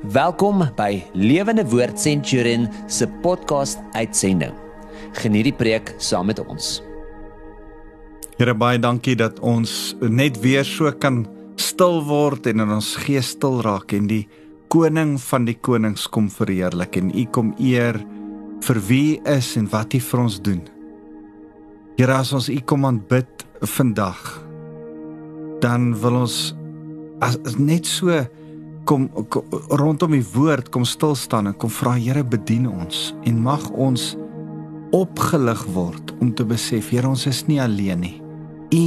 Welkom by Lewende Woord Centurion se podcast uitsending. Geniet die preek saam met ons. Here baie dankie dat ons net weer so kan stil word en in ons gees stil raak en die koning van die konings kom verheerlik en u kom eer vir wie is en wat hy vir ons doen. Here as ons u kom aanbid vandag dan wil ons as, as net so kom, kom rondom die woord kom stil staan en kom vra Here bedien ons en mag ons opgelig word om te besef Here ons is nie alleen nie. U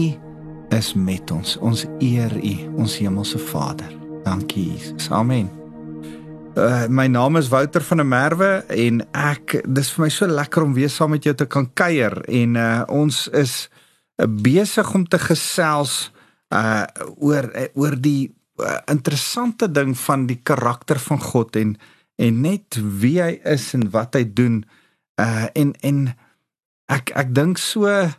is met ons. Ons eer U, ons hemelse Vader. Dankie Jesus. Amen. Uh, my naam is Wouter van der Merwe en ek dis vir my so lekker om weer saam met jou te kan kuier en uh, ons is uh, besig om te gesels uh oor uh, oor die interessante ding van die karakter van God en en net wie hy is en wat hy doen uh en en ek ek dink so uh,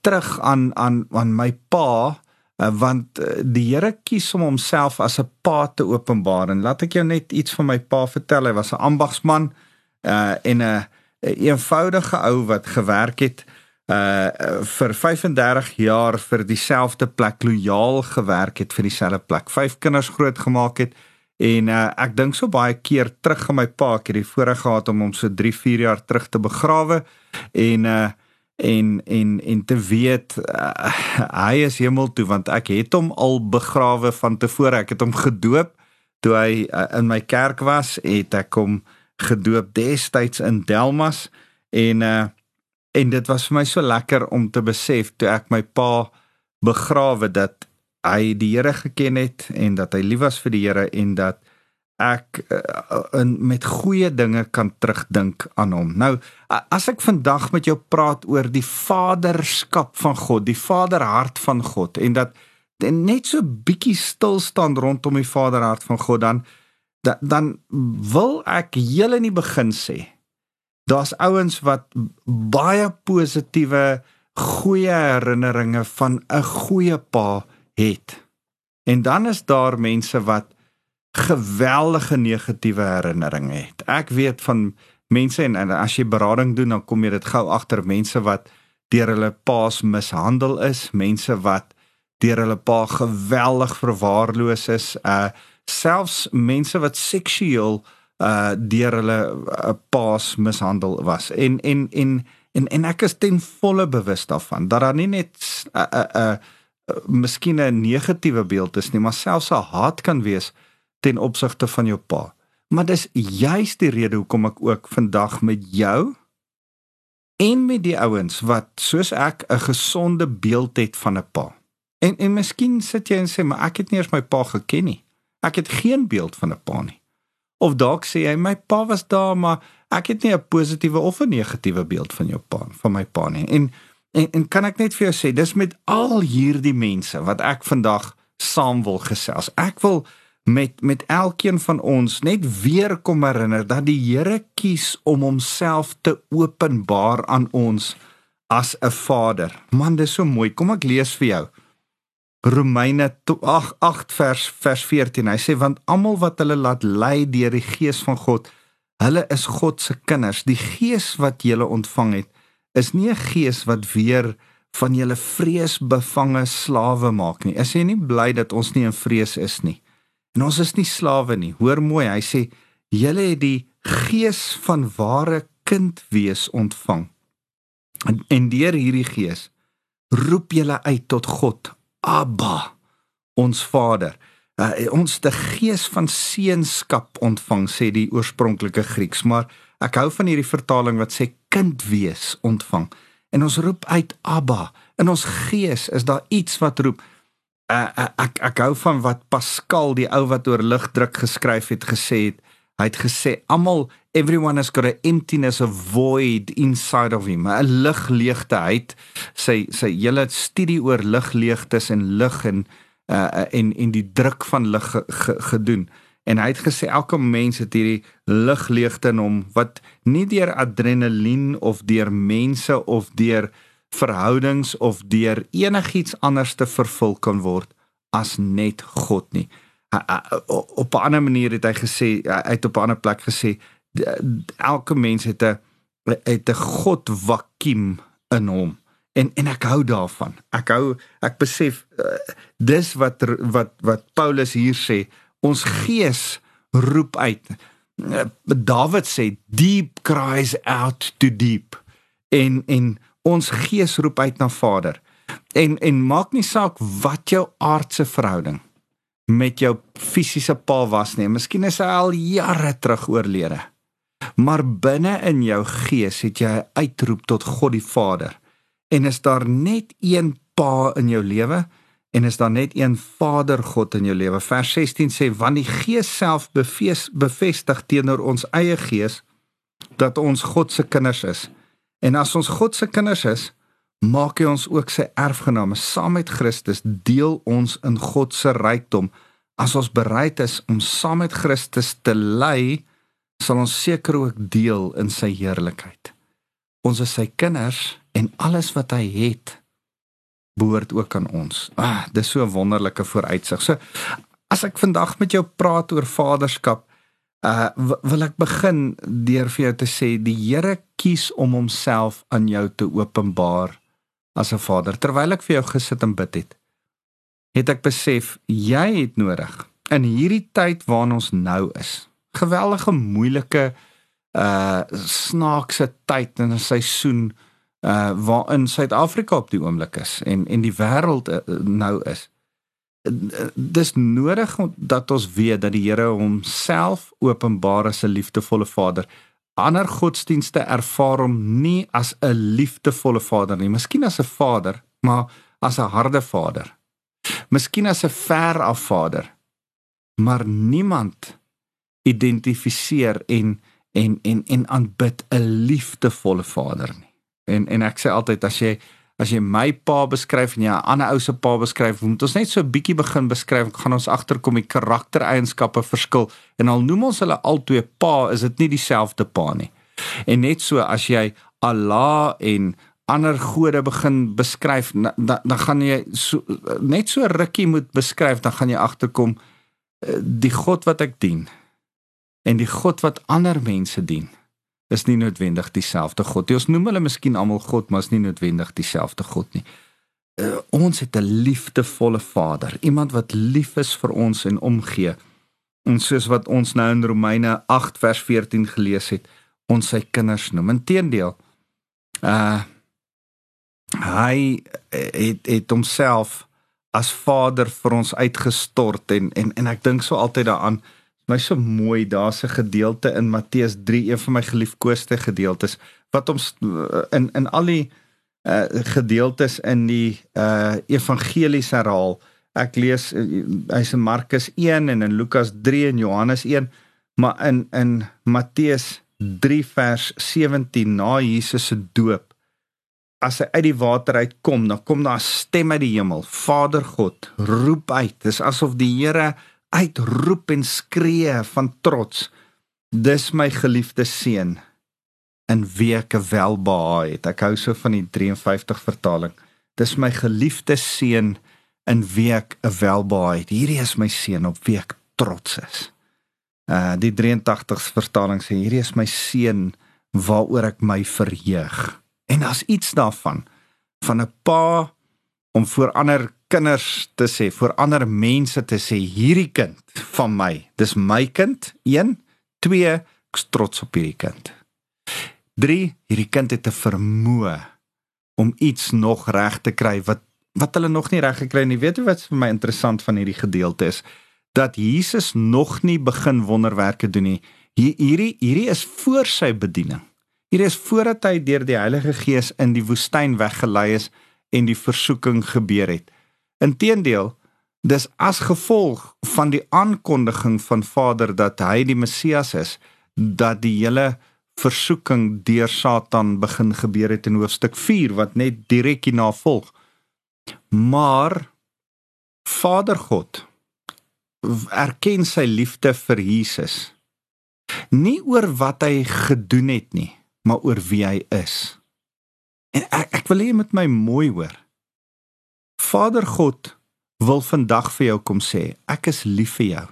terug aan aan aan my pa uh, want uh, die Here kies om homself as 'n pa te openbaar. En laat ek jou net iets van my pa vertel. Hy was 'n ambagsman uh en 'n een, eenvoudige ou wat gewerk het uh vir 35 jaar vir dieselfde plek lojaal gewerk het vir dieselfde plek vyf kinders grootgemaak het. En uh ek dink so baie keer terug aan my pa ek het die voorreg gehad om hom so 3 4 jaar terug te begrawe. En uh en en en te weet uh, hy is hemel toe want ek het hom al begrawe van tevore. Ek het hom gedoop toe hy uh, in my kerk was het ek hom gedoop destyds in Delmas. En uh, en dit was vir my so lekker om te besef toe ek my pa begrawe dat hy die Here geken het en dat hy lief was vir die Here en dat ek uh, in met goeie dinge kan terugdink aan hom. Nou as ek vandag met jou praat oor die vaderskap van God, die vaderhart van God en dat en net so bietjie stil staan rondom die vaderhart van God dan da, dan wil ek heel in die begin sê daar's ouens wat baie positiewe goeie herinneringe van 'n goeie pa het. En dan is daar mense wat geweldige negatiewe herinneringe het. Ek weet van mense en, en as jy berading doen dan kom jy dit gou agter mense wat deur hulle paas mishandel is, mense wat deur hulle pa geweldig verwaarloos is, uh selfs mense wat seksueel uh deur hulle uh, paas mishandel was. En en en en en ek is ten volle bewus daarvan dat daar nie net 'n uh, 'n uh, uh, uh, miskien 'n negatiewe beeld is nie, maar selfs 'n haat kan wees ten opsigte van jou pa. Maar dis juist die rede hoekom ek ook vandag met jou en met die ouens wat soos ek 'n gesonde beeld het van 'n pa. En en miskien sit jy en sê maar ek het nie eens my pa geken nie. Ek het geen beeld van 'n pa nie. Of dalk sê jy my pa was daar maar ek het nie 'n positiewe of 'n negatiewe beeld van jou pa van my pa nie. En en, en kan ek net vir jou sê dis met al hierdie mense wat ek vandag saam wil gesels. Ek wil met met elkeen van ons net weer kom herinner dat die Here kies om homself te openbaar aan ons as 'n Vader. Man, dis so mooi. Kom ek lees vir jou. Romeine 8 8 vers vers 14. Hy sê want almal wat hulle laat lei deur die Gees van God, hulle is God se kinders. Die Gees wat jy ontvang het, is nie 'n gees wat weer van julle vreesbevange slawe maak nie. Is jy nie bly dat ons nie in vrees is nie? En ons is nie slawe nie. Hoor mooi, hy sê julle het die gees van ware kind wees ontvang. En, en deur hierdie gees roep julle uit tot God, Abba, ons Vader. Uh, ons die gees van seunskap ontvang sê die oorspronklike Grieks, maar ek hou van hierdie vertaling wat sê kind wees ontvang. En ons roep uit Abba. In ons gees is daar iets wat roep uh, uh, ek ek hou van wat Pascal die ou wat oor ligdruk geskryf het gesê het. Hy het gesê almal everyone has got a emptiness a void inside of him. 'n Ligleegte. Hy het sy sy hele studie oor ligleegtes en lig en uh en en die druk van lig ge, ge, gedoen. En hy het gesê elke mens het hierdie ligleegte in hom wat nie deur adrenalien of deur mense of deur verhoudings of deur enigiets anders te vervul kan word as net God nie. Op 'n ander manier het hy gesê hy het op 'n ander plek gesê elke mens het 'n het 'n God vakuum in hom. En en ek hou daarvan. Ek hou ek besef uh, dis wat wat wat Paulus hier sê, ons gees roep uit. Uh, Dawid sê deep cries out to deep. En en ons gees roep uit na Vader. En en maak nie saak wat jou aardse verhouding met jou fisiese pa was nie. Miskien is hy al jare terug oorlede. Maar binne in jou gees het jy 'n uitroep tot God die Vader. En is daar net een pa in jou lewe en is daar net een Vader God in jou lewe. Vers 16 sê want die Gees self bevestig bevestig teenoor ons eie gees dat ons God se kinders is. En as ons God se kinders is, maak hy ons ook sy erfgename saam met Christus deel ons in God se rykdom. As ons bereid is om saam met Christus te ly sal ons seker ook deel in sy heerlikheid. Ons is sy kinders en alles wat hy het behoort ook aan ons. Ah dis so 'n wonderlike vooruitsig. So as ek vandag met jou praat oor vaderskap uh wil ek begin deur vir jou te sê die Here kies om homself aan jou te openbaar as 'n vader terwyl ek vir jou gesit en bid het het ek besef jy het nodig in hierdie tyd waarin ons nou is geweldige moeilike uh snaakse tyd in 'n seisoen uh waarin Suid-Afrika op die oomblik is en en die wêreld uh, nou is. Dis nodig dat ons weet dat die Here homself openbaar as 'n liefdevolle Vader ander godsdienste ervaar hom nie as 'n liefdevolle vader nie, miskien as 'n vader, maar as 'n harde vader. Miskien as 'n ver af vader. Maar niemand identifiseer en en en en aanbid 'n liefdevolle vader nie. En en ek sê altyd as jy as jy my pa beskryf en jy 'n ander ou se pa beskryf, moet ons net so 'n bietjie begin beskryf, gaan ons agterkom die karaktereienskappe verskil en al noem ons hulle albei pa, is dit nie dieselfde pa nie. En net so as jy Allah en ander gode begin beskryf, dan dan gaan jy so, net so rukkie moet beskryf, dan gaan jy agterkom eh, die God wat ek dien en die God wat ander mense dien is nie noodwendig dieselfde God nie. Ons noem hulle miskien almal God, maar is nie noodwendig dieselfde God nie. Uh, ons het 'n liefdevolle Vader, iemand wat lief is vir ons en omgee. En soos wat ons nou in Romeine 8 vers 14 gelees het, ons sy kinders noem. Inteendeel, uh hy het het homself as Vader vir ons uitgestort en en en ek dink so altyd daaraan my so mooi daar's 'n gedeelte in Matteus 3 een van my geliefkoeste gedeeltes wat ons eh, in in al die uh gedeeltes in die uh evangelies herhaal. Ek lees hy's in Markus 1 en in Lukas 3 en Johannes 1 maar in in Matteus 3 vers 17 na Jesus se doop as hy uit die water uitkom dan kom daar 'n stem uit die hemel. Vader God roep uit. Dis asof die Here uitroep en skree van trots. Dis my geliefde seun in wie ek welbehaag het. Ek hou so van die 53 vertaling. Dis my geliefde seun in wie ek welbehaag het. Hierdie is my seun op wie ek trots is. Uh die 83 vertaling sê hierdie is my seun waaroor ek my verheug. En as iets daarvan van 'n pa om voor ander kinders te sê, vir ander mense te sê hierdie kind van my, dis my kind. 1, 2, ek is trots op hierdie kind. 3, hierdie kind het 'n vermoë om iets nog reg te kry wat wat hulle nog nie reg gekry nie. Weet jy wat vir my interessant van hierdie gedeelte is? Dat Jesus nog nie begin wonderwerke doen nie. Hierdie hierdie is voor sy bediening. Hierdie is voordat hy deur die Heilige Gees in die woestyn weggelei is en die versoeking gebeur het. Inteendeel, dis as gevolg van die aankondiging van Vader dat hy die Messias is, dat die hele versoeking deur Satan begin gebeur het in hoofstuk 4 wat net direk hierna volg. Maar Vader God erken sy liefde vir Jesus. Nie oor wat hy gedoen het nie, maar oor wie hy is. En ek ek wil hê jy moet my mooi hoor. Vader God wil vandag vir jou kom sê, ek is lief vir jou.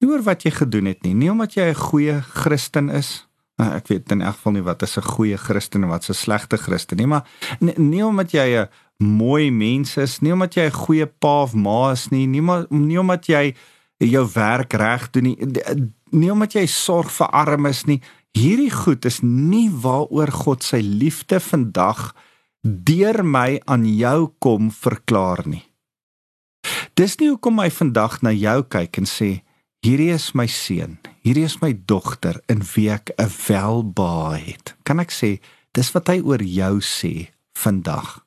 Nie oor wat jy gedoen het nie, nie omdat jy 'n goeie Christen is. Nou, ek weet in elk geval nie wat is 'n goeie Christen en wat 'n slegte Christen nie, maar nie, nie omdat jy 'n mooi mens is, nie omdat jy 'n goeie pa of ma is nie, nie maar nie omdat jy jou werk reg doen nie, nie omdat jy sorg vir armes nie. Hierdie goed is nie waaroor God sy liefde vandag deur my aan jou kom verklaar nie. Dis nie hoekom hy vandag na jou kyk en sê hierdie is my seun, hierdie is my dogter in wie ek 'n welbehae het. Kan ek sê dis wat hy oor jou sê vandag.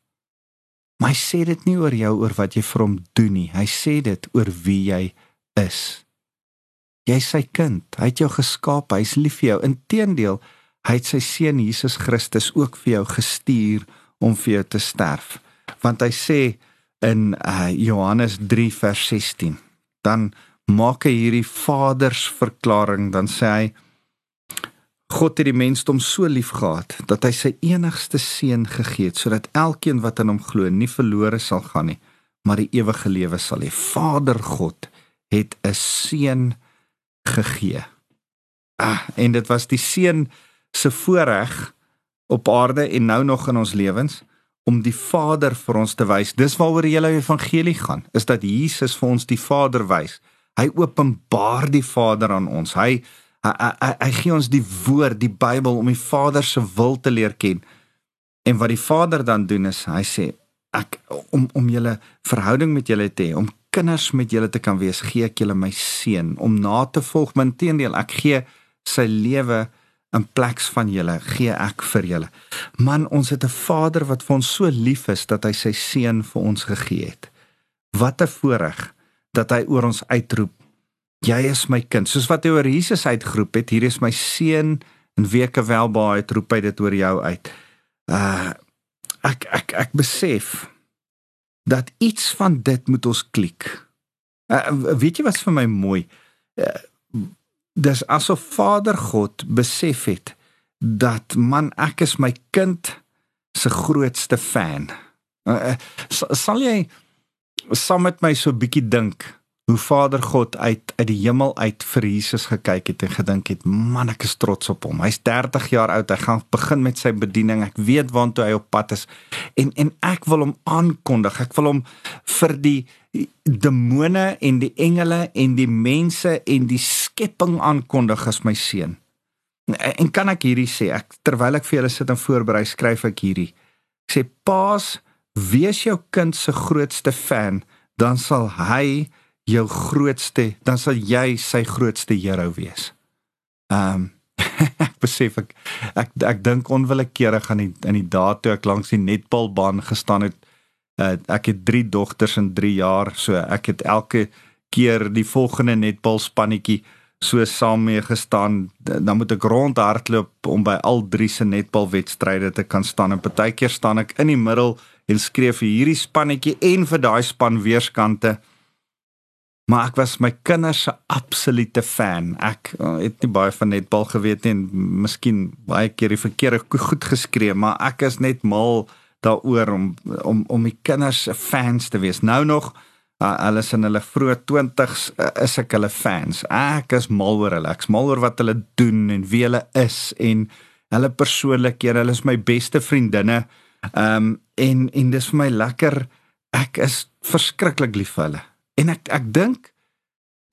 Maar hy sê dit nie oor jou oor wat jy vir hom doen nie. Hy sê dit oor wie jy is. Jy's sy kind. Hy het jou geskaap. Hy's lief vir jou. Inteendeel, hy het sy seun Jesus Christus ook vir jou gestuur om vir jou te sterf. Want hy sê in uh, Johannes 3 vers 16, dan maak hy hierdie vadersverklaring, dan sê hy God het die mensdom so liefgehad dat hy sy enigste seun gegee het sodat elkeen wat aan hom glo nie verlore sal gaan nie, maar die ewige lewe sal hê. Vader God het 'n seun gegee. Ah, en dit was die seun se voorreg op aarde en nou nog in ons lewens om die Vader vir ons te wys. Dis waaroor die hele evangelie gaan, is dat Jesus vir ons die Vader wys. Hy openbaar die Vader aan ons. Hy hy, hy, hy gee ons die woord, die Bybel om die Vader se wil te leer ken. En wat die Vader dan doen is hy sê ek om om julle verhouding met julle te hê, om kinders met julle te kan wees, gee ek julle my seun om na te volg. Inteendeel, ek gee sy lewe in plek van julle gee ek vir julle. Man, ons het 'n Vader wat vir ons so lief is dat hy sy seun vir ons gegee het. Wat 'n voorreg dat hy oor ons uitroep. Jy is my kind. Soos wat hy oor Jesus uitgeroep het, hier is my seun en weke welbaai roep hy dit oor jou uit. Uh ek ek ek besef dat iets van dit moet ons klik. Uh, weet jy wat vir my mooi? Uh, dis asof Vader God besef het dat man ek is my kind se grootste fan. Uh, sal jy saam met my so 'n bietjie dink hoe Vader God uit uit die hemel uit vir Jesus gekyk het en gedink het man ek is trots op hom. Hy's 30 jaar oud. Hy gaan begin met sy bediening. Ek weet waantoe hy op pad is. En en ek wil hom aankondig. Ek wil hom vir die demone en die engele en die mense en die skepping aankondig as my seun. En kan ek hierdie sê? Ek terwyl ek vir julle sit en voorberei, skryf ek hierdie. Ek sê paas, wees jou kind se grootste fan, dan sal hy jou grootste, dan sal jy sy grootste hero wees. Ehm um, ek besef ek ek ek dink onwillekeurig aan die in die dae toe ek langs die netbalbaan gestaan het. Uh, ek het 3 dogters in 3 jaar, so ek het elke keer die volgende netbalspannetjie so saam mee gestaan. Dan moet ek rondhardloop om by al drie se netbalwedstryde te kan staan en partykeer staan ek in die middel en skree vir hierdie spannetjie en vir daai span weerskante maar ek was my kinders se absolute fan. Ek uh, het nie baie van netbal geweet nie en miskien baie keer die verkeerde goed geskree, maar ek is net mal daaroor om om om my kinders se fans te wees. Nou nog uh, hulle is in hulle vroeë 20's uh, is ek hulle fans. Ek is mal oor hulle. Ek's mal oor wat hulle doen en wie hulle is en hulle persoonlikhede. Hulle is my beste vriendinne. Ehm um, en en dis vir my lekker. Ek is verskriklik lief vir hulle En ek ek dink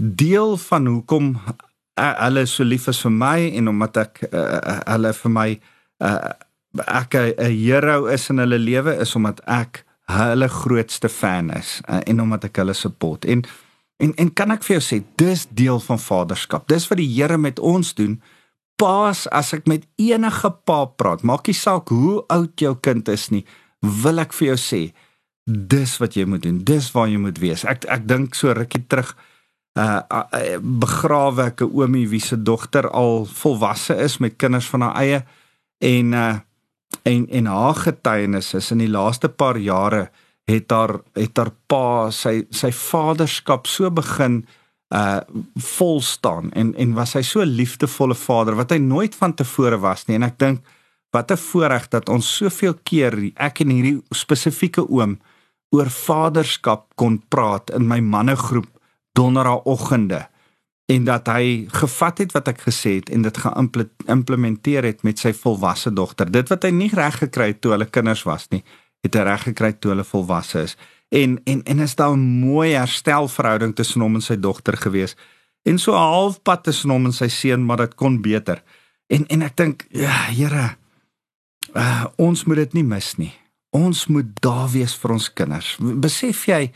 deel van hoekom hulle so lief is vir my en omdat ek uh, hulle vir my uh, ek 'n hero is in hulle lewe is omdat ek hulle grootste fan is uh, en omdat ek hulle support. En en en kan ek vir jou sê dis deel van vaderskap. Dis wat die Here met ons doen. Paas as ek met enige pa praat, maak nie saak hoe oud jou kind is nie, wil ek vir jou sê dis wat jy moet doen. Dis waar jy moet wees. Ek ek dink so rukkie terug uh, uh begrawe ek 'n oomie wie se dogter al volwasse is met kinders van haar eie en uh en en haar getuienis is in die laaste paar jare het haar het haar pa sy sy vaderskap so begin uh vol staan en en was hy so liefdevolle vader wat hy nooit van tevore was nie en ek dink wat 'n voorreg dat ons soveel keer ek en hierdie spesifieke oom oor vaderskap kon praat in my mannegroep donderdagoggende en dat hy gevat het wat ek gesê het en dit geïmplementeer het met sy volwasse dogter. Dit wat hy nie reg gekry het toe hulle kinders was nie, het hy reg gekry toe hulle volwasse is. En en en is daar 'n mooi herstelverhouding tussen hom en sy dogter gewees. En so halfpad tussen hom en sy seun, maar dit kon beter. En en ek dink, ja, Here, uh, ons moet dit nie mis nie. Ons moet daar wees vir ons kinders. Besef jy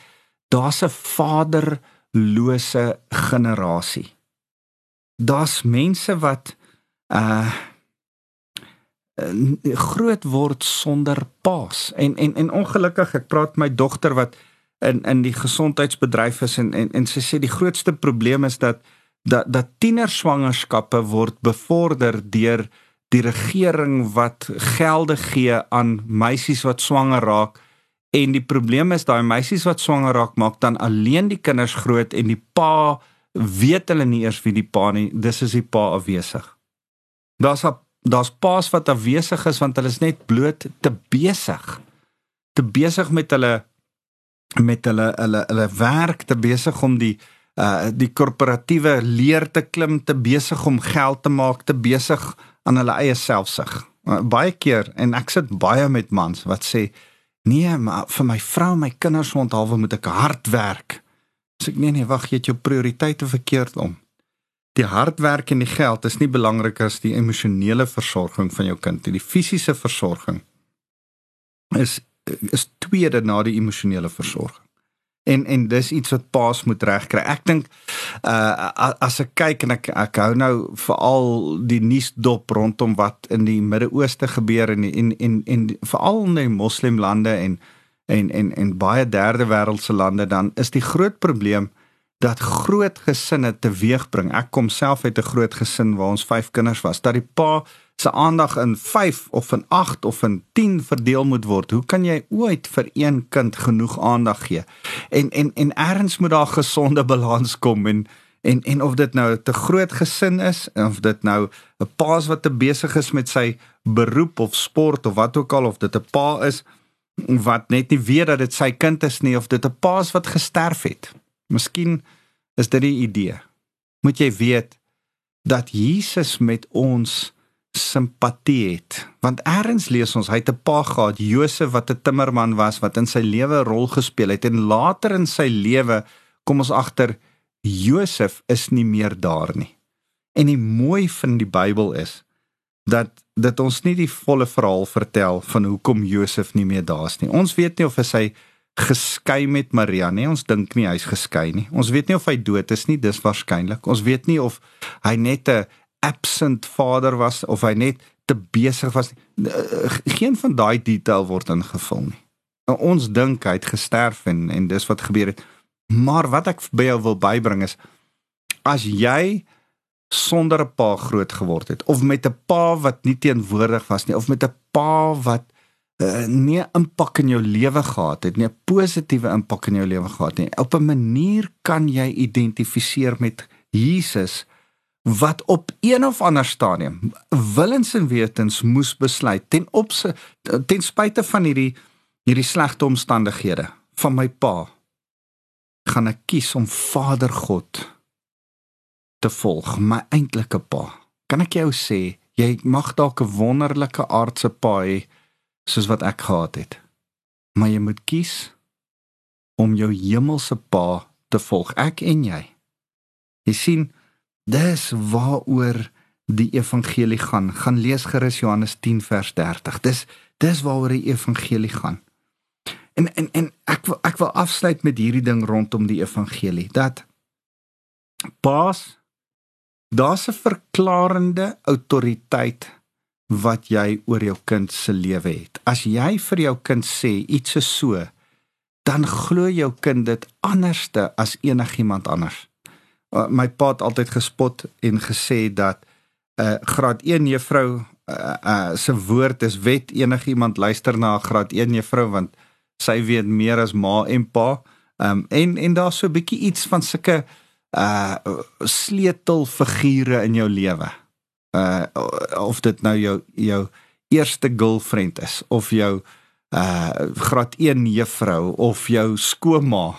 daar's 'n vaderlose generasie. Daar's mense wat uh groot word sonder paas. En en en ongelukkig, ek praat my dogter wat in in die gesondheidsbedryf is en en en sy sê die grootste probleem is dat dat dat tienerswangerskappe word bevorder deur die regering wat gelde gee aan meisies wat swanger raak. En die probleem is daai meisies wat swanger raak maak dan alleen die kinders groot en die pa weet hulle nie eers wie die pa nie. Dis is die pa afwesig. Daar's daar's paas wat afwesig is want hulle is net bloot te besig. Te besig met hulle met hulle hulle hulle werk te besig om die uh die korporatiewe leer te klim te besig om geld te maak te besig aan hulle eie selfsug. Baie keer en ek sit baie met mans wat sê nee, maar vir my vrou my kinders onthaalwe moet ek hard werk. Sê ek nee nee, wag, jy het jou prioriteite verkeerd om. Die hard werk en die geld is nie belangriker as die emosionele versorging van jou kind, die fisiese versorging is is tweede na die emosionele versorging. En en dis iets wat paas moet regkry. Ek dink uh as ek kyk en ek ek hou nou veral die nuusdop rondom wat in die Midde-Ooste gebeur en en en en veral in die moslimlande en en en en baie derde wêreldse lande dan is die groot probleem dat groot gesinne teweegbring. Ek kom self uit 'n groot gesin waar ons 5 kinders was. Dat die pa se aandag in 5 of in 8 of in 10 verdeel moet word. Hoe kan jy ooit vir een kind genoeg aandag gee? En en en erns moet daar gesonde balans kom en en en of dit nou te groot gesin is of dit nou 'n paas wat te besig is met sy beroep of sport of wat ook al of dit 'n pa is wat net nie weet dat dit sy kind is nie of dit 'n paas wat gesterf het. Miskien is dit die idee. Moet jy weet dat Jesus met ons simpatie het. Want eers lees ons hy het 'n pa gehad, Josef wat 'n timmerman was wat in sy lewe 'n rol gespeel het en later in sy lewe kom ons agter Josef is nie meer daar nie. En die mooi van die Bybel is dat dit ons nie die volle verhaal vertel van hoekom Josef nie meer daar is nie. Ons weet nie of hy geskei met Maria nie. Ons dink nie hy's geskei nie. Ons weet nie of hy dood is nie, dis waarskynlik. Ons weet nie of hy net 'n absent vader was of hy net te besig was. Eh, geen van daai detail word ingevul nie. Nou, ons dink hy het gesterf en en dis wat gebeur het. Maar wat ek by jou wil bybring is as jy sonder 'n pa groot geword het of met 'n pa wat nie teenwoordig was nie of met 'n pa wat uh, nie 'n impak in jou lewe gehad het nie 'n positiewe impak in jou lewe gehad nie op 'n manier kan jy identifiseer met Jesus wat op een of ander stadium willens en wetens moes besluit ten opse ten spyte van hierdie hierdie slegte omstandighede van my pa gaan ek kies om Vader God te volg my eintlike pa. Kan ek jou sê jy mag dalk 'n wonderlike aardse pa hê soos wat ek gehad het. Maar jy moet kies om jou hemelse pa te volg ek en jy. Jy sien Dis waaroor die evangelie gaan. Gaan lees gerus Johannes 10 vers 30. Dis dis waaroor die evangelie gaan. En en en ek wil ek wil afsluit met hierdie ding rondom die evangelie dat Paas daar's 'n verklarende autoriteit wat jy oor jou kind se lewe het. As jy vir jou kind sê iets is so, dan glo jou kind dit anderste as enigiemand anders uh, my pa het altyd gespot en gesê dat 'n uh, graad 1 juffrou uh, uh, se woord is wet enigiemand luister na 'n graad 1 juffrou want sy weet meer as ma en pa um, en en daar's so 'n bietjie iets van sulke uh sleutelfigure in jou lewe. Uh of dit nou jou jou eerste girlfriend is of jou uh graad 1 juffrou of jou skoonma,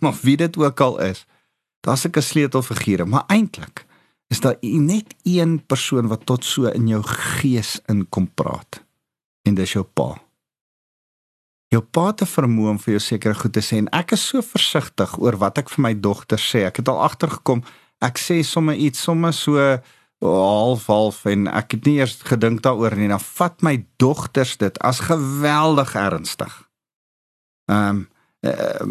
maar wie dit ook al is. Daar's 'n sleutelfigure, maar eintlik is daar net een persoon wat tot so in jou gees inkom praat. En dis jou pa. Jou pa te vermoë om vir jou sekere goed te sê en ek is so versigtig oor wat ek vir my dogter sê. Ek het al agtergekom, ek sê sommer iets sommer so half half en ek het nie eers gedink daaroor nie. Dan vat my dogters dit as geweldig ernstig. Ehm um, uh,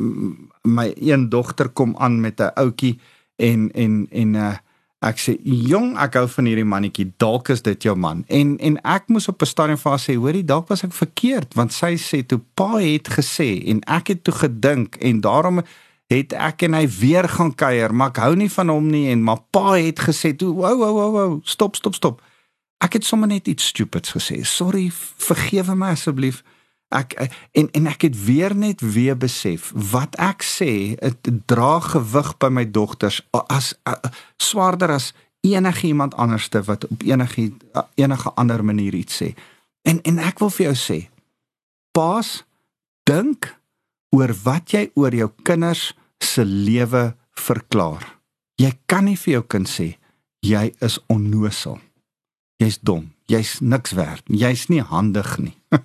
my een dogter kom aan met 'n ouetjie en en en uh, ek sê jong ek hou van hierdie mannetjie dalk is dit jou man en en ek moes op 'n stadium vir haar sê hoorie dalk was ek verkeerd want sy sê toe pa het gesê en ek het toe gedink en daarom het ek en hy weer gaan kuier, maar ek hou nie van hom nie en maar pa het gesê toe, "Wou, wou, wou, wou, stop, stop, stop." Ek het sommer net iets stupids gesê. Sorry, vergewe my asseblief. Ek en en ek het weer net weer besef wat ek sê, dit dra gewig by my dogters as swaarder as enige iemand anderste wat op enige enige ander manier iets sê. En en ek wil vir jou sê, paas dink oor wat jy oor jou kinders se lewe verklaar. Jy kan nie vir jou kind sê jy is onnosel. Jy's dom. Jy's niks werd. Jy's nie handig nie.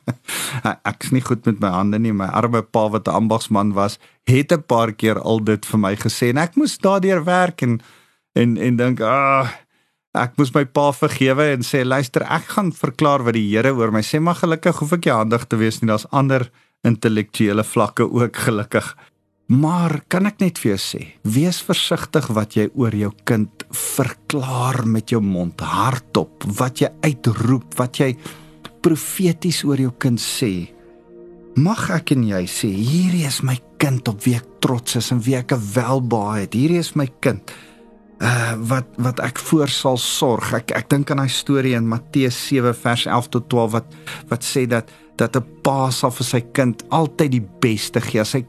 Ek's nie goed met my hande nie. My arme pa wat 'n ambagsman was, het 'n paar keer al dit vir my gesê en ek moes daardeur werk en en en dink, "Ag, ah, ek moes my pa vergewe en sê, luister, ek gaan verklaar wat die Here oor my sê, maar gelukkig hoef ek nie handig te wees nie. Daar's ander intellektuele vlakke ook gelukkig. Maar kan ek net vir jou sê, wees versigtig wat jy oor jou kind verklaar met jou mond hardop, wat jy uitroep, wat jy profeties oor jou kind sê. Mag ek en jy sê, hierdie is my kind op wie ek trots is en wie ek welbehaag het. Hierdie is my kind. Uh wat wat ek voor sal sorg. Ek ek dink aan daai storie in Matteus 7 vers 11 tot 12 wat wat sê dat dat 'n pa sal vir sy kind altyd die beste gee. Sy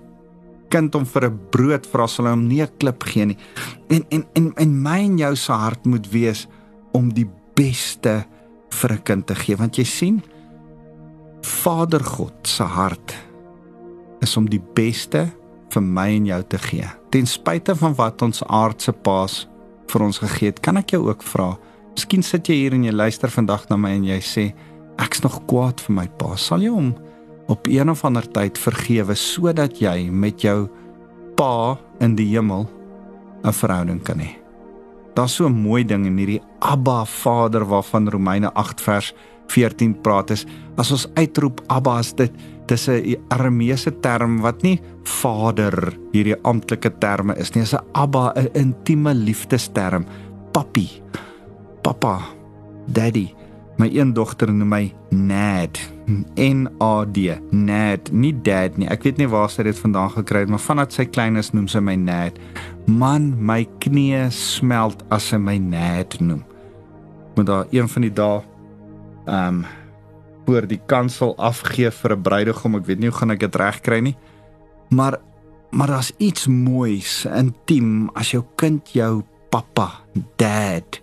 kind om vir 'n brood vra sal hom nie 'n klip gee nie. En en en en my en jou se hart moet wees om die beste vir 'n kind te gee want jy sien Vader God se hart is om die beste vir my en jou te gee. Ten spyte van wat ons aardse paas vir ons gegee het, kan ek jou ook vra. Miskien sit jy hier en jy luister vandag na my en jy sê ek's nog kwaad vir my pa. Sal jy hom op een of ander tyd vergewe sodat jy met jou pa in die hemel 'n verhouding kan hê. Daar's so 'n mooi ding in hierdie Abba Vader waarvan Romeine 8 vers 14 praat is as ons uitroep Abba as dit dis 'n Arameese term wat nie vader hierdie amptelike terme is nie, dis 'n Abba 'n intieme liefdesterm. Papi. Papa. Daddy. My een dogter noem my Nad. N A D. Nad, nie dad nie. Ek weet nie waar sy dit vandaan gekry het, maar vandat sy klein is noem sy my Nad. Man, my knie smelt as sy my Nad noem. Moet daar een van die dae ehm um, voor die kansel afgee vir 'n bruidegom. Ek weet nie hoe gaan ek dit regkry nie. Maar maar daar's iets moois intiem as jou kind jou pappa, dad,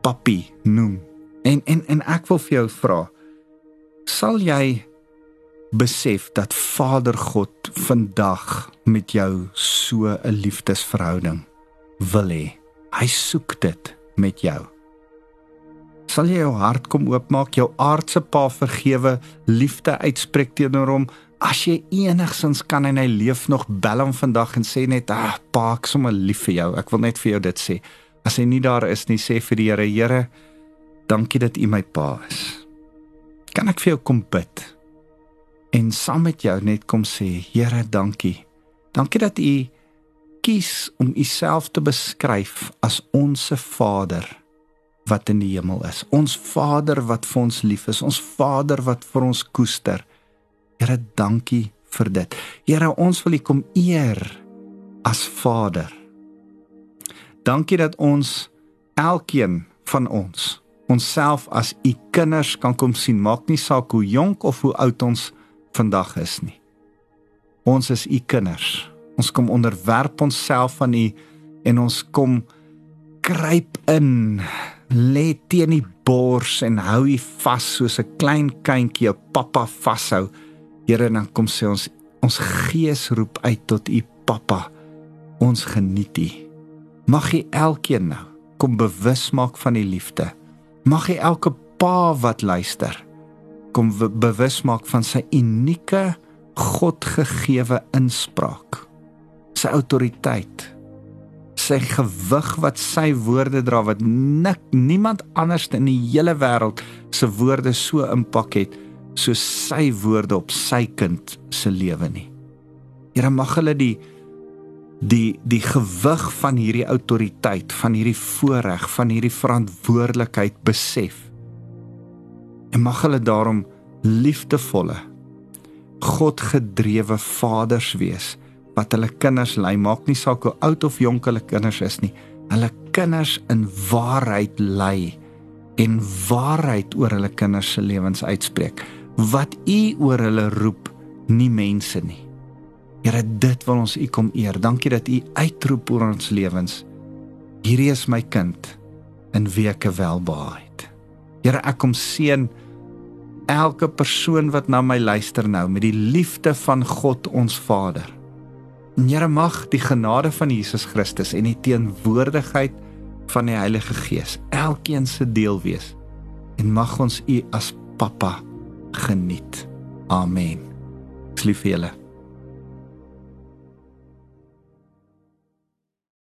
papi noem. En en en ek wil vir jou vra, sal jy besef dat Vader God vandag met jou so 'n liefdesverhouding wil hê? Hy soek dit met jou. Sal jy jou hart kom oopmaak, jou aardse pa vergewe, liefde uitspreek teenoor hom? As jy enigsins kan en hy leef nog bel hom vandag en sê net, "Ag, ah, pa, ek sommer lief vir jou. Ek wil net vir jou dit sê." As hy nie daar is nie, sê vir die Here, Here, Dankie dat U my pa is. Kan ek vir jou kom bid? En saam met jou net kom sê, Here, dankie. Dankie dat U kies om U self te beskryf as ons Vader wat in die hemel is. Ons Vader wat vir ons lief is, ons Vader wat vir ons koester. Here, dankie vir dit. Here, ons wil U kom eer as Vader. Dankie dat ons elkeen van ons onsself as u kinders kan kom sien, maak nie saak hoe jonk of hoe oud ons vandag is nie. Ons is u kinders. Ons kom onderwerp onsself aan u en ons kom kruip in, lê teen die bors en hou u vas soos 'n klein kindjie 'n pappa vashou Here, dan kom sê ons ons gees roep uit tot U Pappa. Ons geniet U. Mag U elkeen nou kom bewus maak van die liefde. Mag U elke pa wat luister kom bewus maak van sy unieke Godgegewe inspraak. Sy autoriteit. Sy gewig wat sy woorde dra wat nik niemand anders in die hele wêreld se woorde so impak het soos sy woorde op sy kind se lewe nie. Here mag hulle die die die gewig van hierdie autoriteit, van hierdie voorreg, van hierdie verantwoordelikheid besef. En mag hulle daarom liefdevolle Godgedrewe vaders wees wat hulle kinders lei, maak nie saak hoe oud of jonk hulle kinders is nie. Hulle kinders in waarheid lei en waarheid oor hulle kinders se lewens uitspreek. Wat U oor hulle roep, nie mense nie. Here, dit wil ons U kom eer. Dankie dat U uitroep oor ons lewens. Hierdie is my kind in weke welbehaag. Here, ek kom seën elke persoon wat na my luister nou met die liefde van God ons Vader. En Here mag die genade van Jesus Christus en die teenwoordigheid van die Heilige Gees elkeen se deel wees. En mag ons U as Pappa geniet. Amen. Ek lief vir julle.